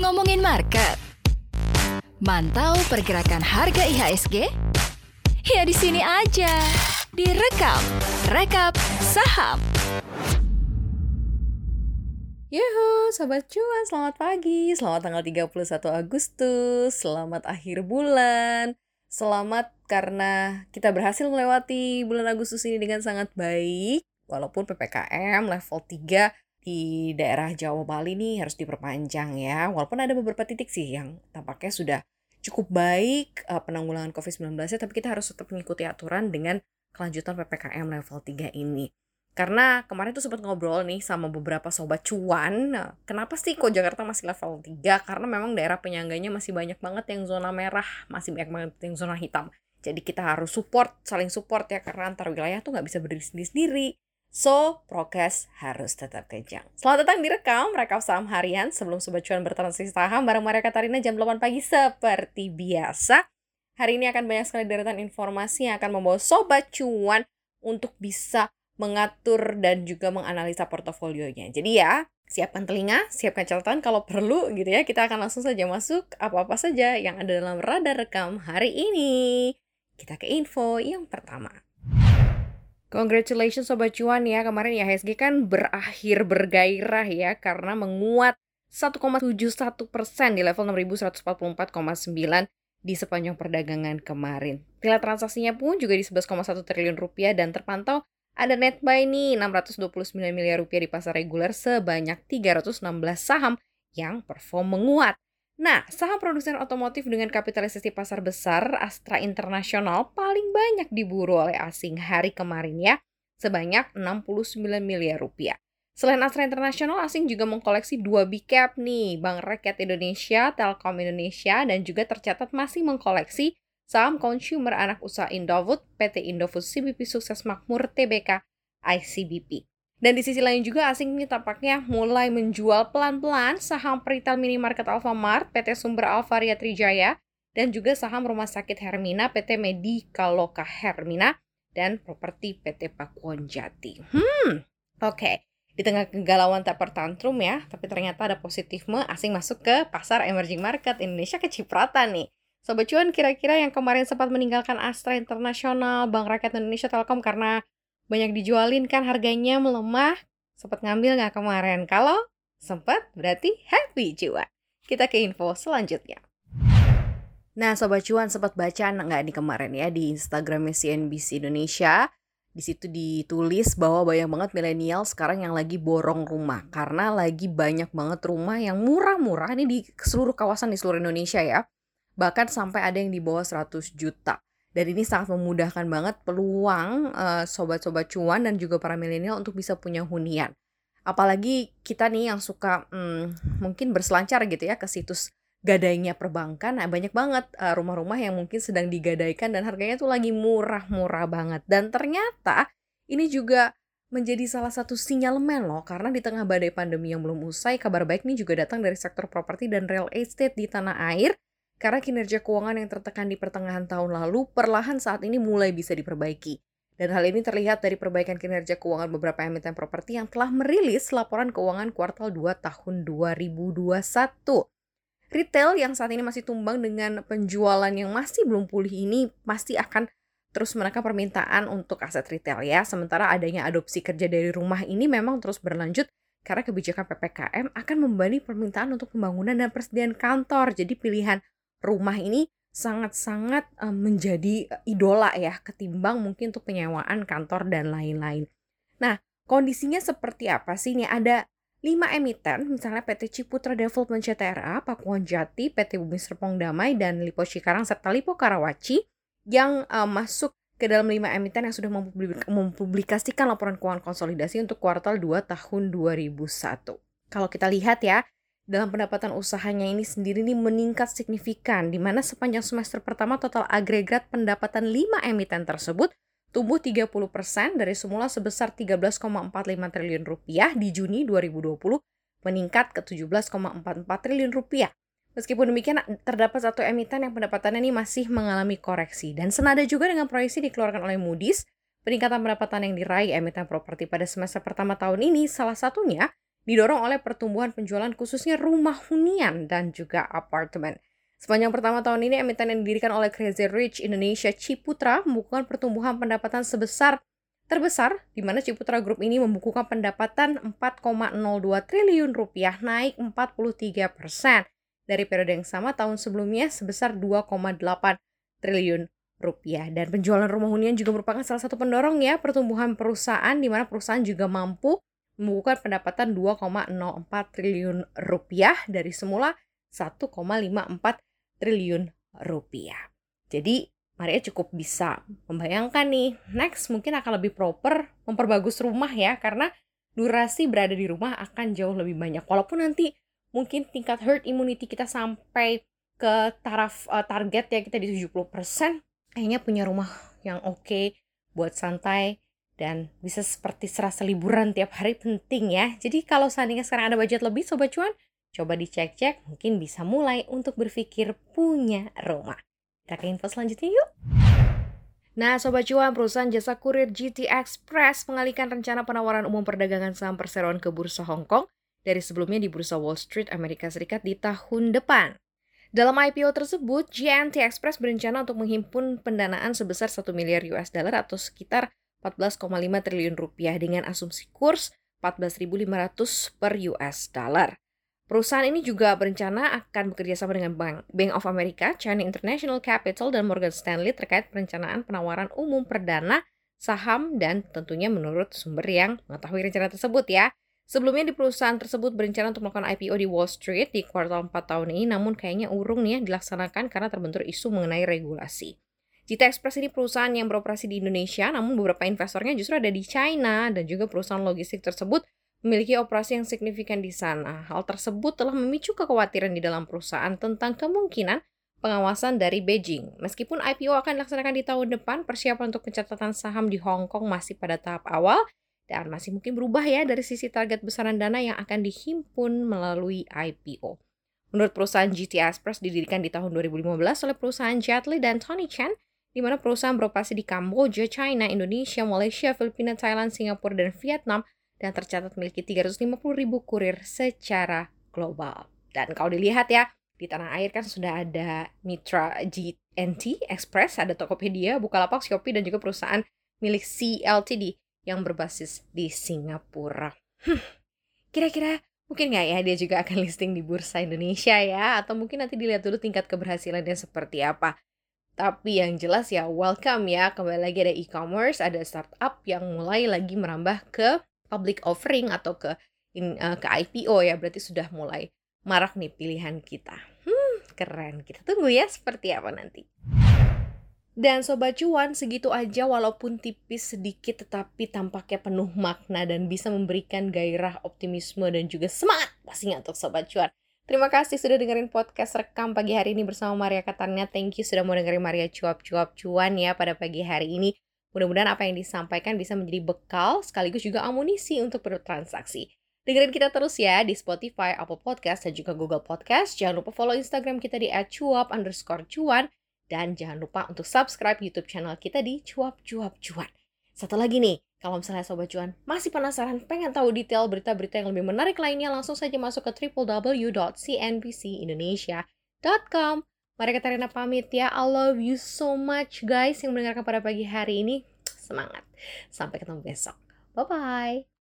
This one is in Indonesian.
Ngomongin market. Mantau pergerakan harga IHSG? Ya di sini aja. Direkap, rekap saham. Yuhu, Sobat Cuan, selamat pagi. Selamat tanggal 31 Agustus. Selamat akhir bulan. Selamat karena kita berhasil melewati bulan Agustus ini dengan sangat baik. Walaupun PPKM level 3 di daerah Jawa Bali nih harus diperpanjang ya. Walaupun ada beberapa titik sih yang tampaknya sudah cukup baik uh, penanggulangan COVID-19-nya, tapi kita harus tetap mengikuti aturan dengan kelanjutan PPKM level 3 ini. Karena kemarin tuh sempat ngobrol nih sama beberapa sobat cuan, nah, kenapa sih kok Jakarta masih level 3? Karena memang daerah penyangganya masih banyak banget yang zona merah, masih banyak banget yang zona hitam. Jadi kita harus support, saling support ya, karena antar wilayah tuh nggak bisa berdiri sendiri-sendiri. So, prokes harus tetap kencang. Selamat datang di Rekam, Rekam Saham Harian. Sebelum Sobat Cuan bertransaksi saham bareng Maria Katarina jam 8 pagi seperti biasa. Hari ini akan banyak sekali deretan informasi yang akan membawa Sobat Cuan untuk bisa mengatur dan juga menganalisa portofolionya. Jadi ya, siapkan telinga, siapkan catatan kalau perlu gitu ya. Kita akan langsung saja masuk apa-apa saja yang ada dalam radar rekam hari ini. Kita ke info yang pertama. Congratulations Sobat Cuan ya, kemarin ya HSG kan berakhir bergairah ya karena menguat 1,71 persen di level 6144,9 di sepanjang perdagangan kemarin. Nilai transaksinya pun juga di 11,1 triliun rupiah dan terpantau ada net buy nih 629 miliar rupiah di pasar reguler sebanyak 316 saham yang perform menguat. Nah, saham produsen otomotif dengan kapitalisasi pasar besar Astra Internasional paling banyak diburu oleh asing hari kemarin ya, sebanyak 69 miliar rupiah. Selain Astra Internasional, asing juga mengkoleksi dua big cap nih, Bank Rakyat Indonesia, Telkom Indonesia, dan juga tercatat masih mengkoleksi saham consumer anak usaha Indofood, PT Indofood CBP Sukses Makmur, TBK, ICBP. Dan di sisi lain juga asing ini tampaknya mulai menjual pelan-pelan saham retail minimarket Alfamart, PT Sumber Alvaria Trijaya, dan juga saham rumah sakit Hermina, PT Medikaloka Hermina, dan properti PT Pakuan Jati. Hmm, oke. Okay. Di tengah kegalauan tak pertantrum ya, tapi ternyata ada positifme asing masuk ke pasar emerging market Indonesia kecipratan nih. Sobat cuan kira-kira yang kemarin sempat meninggalkan Astra Internasional, Bank Rakyat Indonesia Telkom karena banyak dijualin kan harganya melemah, sempat ngambil nggak kemarin? Kalau sempat berarti happy cuan. Kita ke info selanjutnya. Nah, Sobat Cuan sempat baca nggak nih kemarin ya di Instagramnya CNBC Indonesia. Di situ ditulis bahwa banyak banget milenial sekarang yang lagi borong rumah. Karena lagi banyak banget rumah yang murah-murah. Ini di seluruh kawasan di seluruh Indonesia ya bahkan sampai ada yang di bawah 100 juta. Dan ini sangat memudahkan banget peluang uh, sobat-sobat cuan dan juga para milenial untuk bisa punya hunian. Apalagi kita nih yang suka hmm, mungkin berselancar gitu ya ke situs gadainya perbankan, nah banyak banget eh, rumah-rumah yang mungkin sedang digadaikan dan harganya tuh lagi murah-murah banget. Dan ternyata ini juga menjadi salah satu sinyalemen loh karena di tengah badai pandemi yang belum usai, kabar baik ini juga datang dari sektor properti dan real estate di tanah air karena kinerja keuangan yang tertekan di pertengahan tahun lalu perlahan saat ini mulai bisa diperbaiki. Dan hal ini terlihat dari perbaikan kinerja keuangan beberapa emiten properti yang telah merilis laporan keuangan kuartal 2 tahun 2021. Retail yang saat ini masih tumbang dengan penjualan yang masih belum pulih ini pasti akan terus menekan permintaan untuk aset retail ya. Sementara adanya adopsi kerja dari rumah ini memang terus berlanjut karena kebijakan PPKM akan membebani permintaan untuk pembangunan dan persediaan kantor. Jadi pilihan rumah ini sangat-sangat uh, menjadi idola ya ketimbang mungkin untuk penyewaan kantor dan lain-lain. Nah, kondisinya seperti apa sih? Ini ada 5 emiten, misalnya PT Ciputra Development CTRA, Pakuan Jati, PT Bumi Serpong Damai, dan Lipo Cikarang, serta Lipo Karawaci yang uh, masuk ke dalam 5 emiten yang sudah mempublikasikan laporan keuangan konsolidasi untuk kuartal 2 tahun 2001. Kalau kita lihat ya, dalam pendapatan usahanya ini sendiri ini meningkat signifikan di mana sepanjang semester pertama total agregat pendapatan 5 emiten tersebut tumbuh 30% dari semula sebesar 13,45 triliun rupiah di Juni 2020 meningkat ke 17,44 triliun rupiah. Meskipun demikian, terdapat satu emiten yang pendapatannya ini masih mengalami koreksi. Dan senada juga dengan proyeksi dikeluarkan oleh Moody's, peningkatan pendapatan yang diraih emiten properti pada semester pertama tahun ini salah satunya didorong oleh pertumbuhan penjualan khususnya rumah hunian dan juga apartemen. Sepanjang pertama tahun ini, emiten yang didirikan oleh Crazy Rich Indonesia Ciputra membukukan pertumbuhan pendapatan sebesar terbesar, di mana Ciputra Group ini membukukan pendapatan 4,02 triliun rupiah, naik 43 persen dari periode yang sama tahun sebelumnya sebesar 2,8 triliun rupiah. Dan penjualan rumah hunian juga merupakan salah satu pendorong ya pertumbuhan perusahaan, di mana perusahaan juga mampu membukukan pendapatan 2,04 triliun rupiah dari semula 1,54 triliun rupiah. Jadi Maria cukup bisa membayangkan nih, next mungkin akan lebih proper memperbagus rumah ya, karena durasi berada di rumah akan jauh lebih banyak. Walaupun nanti mungkin tingkat herd immunity kita sampai ke taraf uh, target ya kita di 70%, kayaknya punya rumah yang oke okay buat santai dan bisa seperti serasa liburan tiap hari penting ya. Jadi kalau seandainya sekarang ada budget lebih Sobat Cuan, Coba dicek-cek, mungkin bisa mulai untuk berpikir punya rumah. Kita ke info selanjutnya yuk. Nah, Sobat Cuan, perusahaan jasa kurir GT Express mengalihkan rencana penawaran umum perdagangan saham perseroan ke Bursa Hong Kong dari sebelumnya di Bursa Wall Street Amerika Serikat di tahun depan. Dalam IPO tersebut, GNT Express berencana untuk menghimpun pendanaan sebesar 1 miliar US dollar atau sekitar 14,5 triliun rupiah dengan asumsi kurs 14.500 per US dollar. Perusahaan ini juga berencana akan bekerja sama dengan Bank, Bank of America, China International Capital, dan Morgan Stanley terkait perencanaan penawaran umum perdana saham dan tentunya menurut sumber yang mengetahui rencana tersebut ya. Sebelumnya di perusahaan tersebut berencana untuk melakukan IPO di Wall Street di kuartal 4 tahun ini, namun kayaknya urung nih ya dilaksanakan karena terbentur isu mengenai regulasi. Jita Express ini perusahaan yang beroperasi di Indonesia, namun beberapa investornya justru ada di China dan juga perusahaan logistik tersebut memiliki operasi yang signifikan di sana. Hal tersebut telah memicu kekhawatiran di dalam perusahaan tentang kemungkinan pengawasan dari Beijing. Meskipun IPO akan dilaksanakan di tahun depan, persiapan untuk pencatatan saham di Hong Kong masih pada tahap awal dan masih mungkin berubah ya dari sisi target besaran dana yang akan dihimpun melalui IPO. Menurut perusahaan GT Express didirikan di tahun 2015 oleh perusahaan Jet Li dan Tony Chen, di mana perusahaan beroperasi di Kamboja, China, Indonesia, Malaysia, Filipina, Thailand, Singapura, dan Vietnam dan tercatat memiliki 350 ribu kurir secara global. Dan kalau dilihat ya, di tanah air kan sudah ada mitra GNT Express, ada Tokopedia, Bukalapak, Shopee, dan juga perusahaan milik CLTD yang berbasis di Singapura. Hmm, kira-kira mungkin nggak ya dia juga akan listing di Bursa Indonesia ya? Atau mungkin nanti dilihat dulu tingkat keberhasilannya seperti apa. Tapi yang jelas ya welcome ya, kembali lagi ada e-commerce, ada startup yang mulai lagi merambah ke public offering atau ke in, uh, ke IPO ya berarti sudah mulai marak nih pilihan kita. Hmm, keren. Kita tunggu ya seperti apa nanti. Dan Sobat Cuan segitu aja walaupun tipis sedikit tetapi tampaknya penuh makna dan bisa memberikan gairah, optimisme dan juga semangat pastinya untuk Sobat Cuan. Terima kasih sudah dengerin podcast rekam pagi hari ini bersama Maria Katanya. Thank you sudah mau dengerin Maria cuap-cuap cuan ya pada pagi hari ini. Mudah-mudahan apa yang disampaikan bisa menjadi bekal sekaligus juga amunisi untuk bertransaksi. Dengerin kita terus ya di Spotify, Apple Podcast, dan juga Google Podcast. Jangan lupa follow Instagram kita di @cuap underscore cuan. Dan jangan lupa untuk subscribe YouTube channel kita di Cuap Cuap Cuan. Satu lagi nih, kalau misalnya Sobat Cuan masih penasaran pengen tahu detail berita-berita yang lebih menarik lainnya, langsung saja masuk ke www.cnbcindonesia.com. Mari Katarina pamit ya. I love you so much guys yang mendengarkan pada pagi hari ini. Semangat. Sampai ketemu besok. Bye-bye.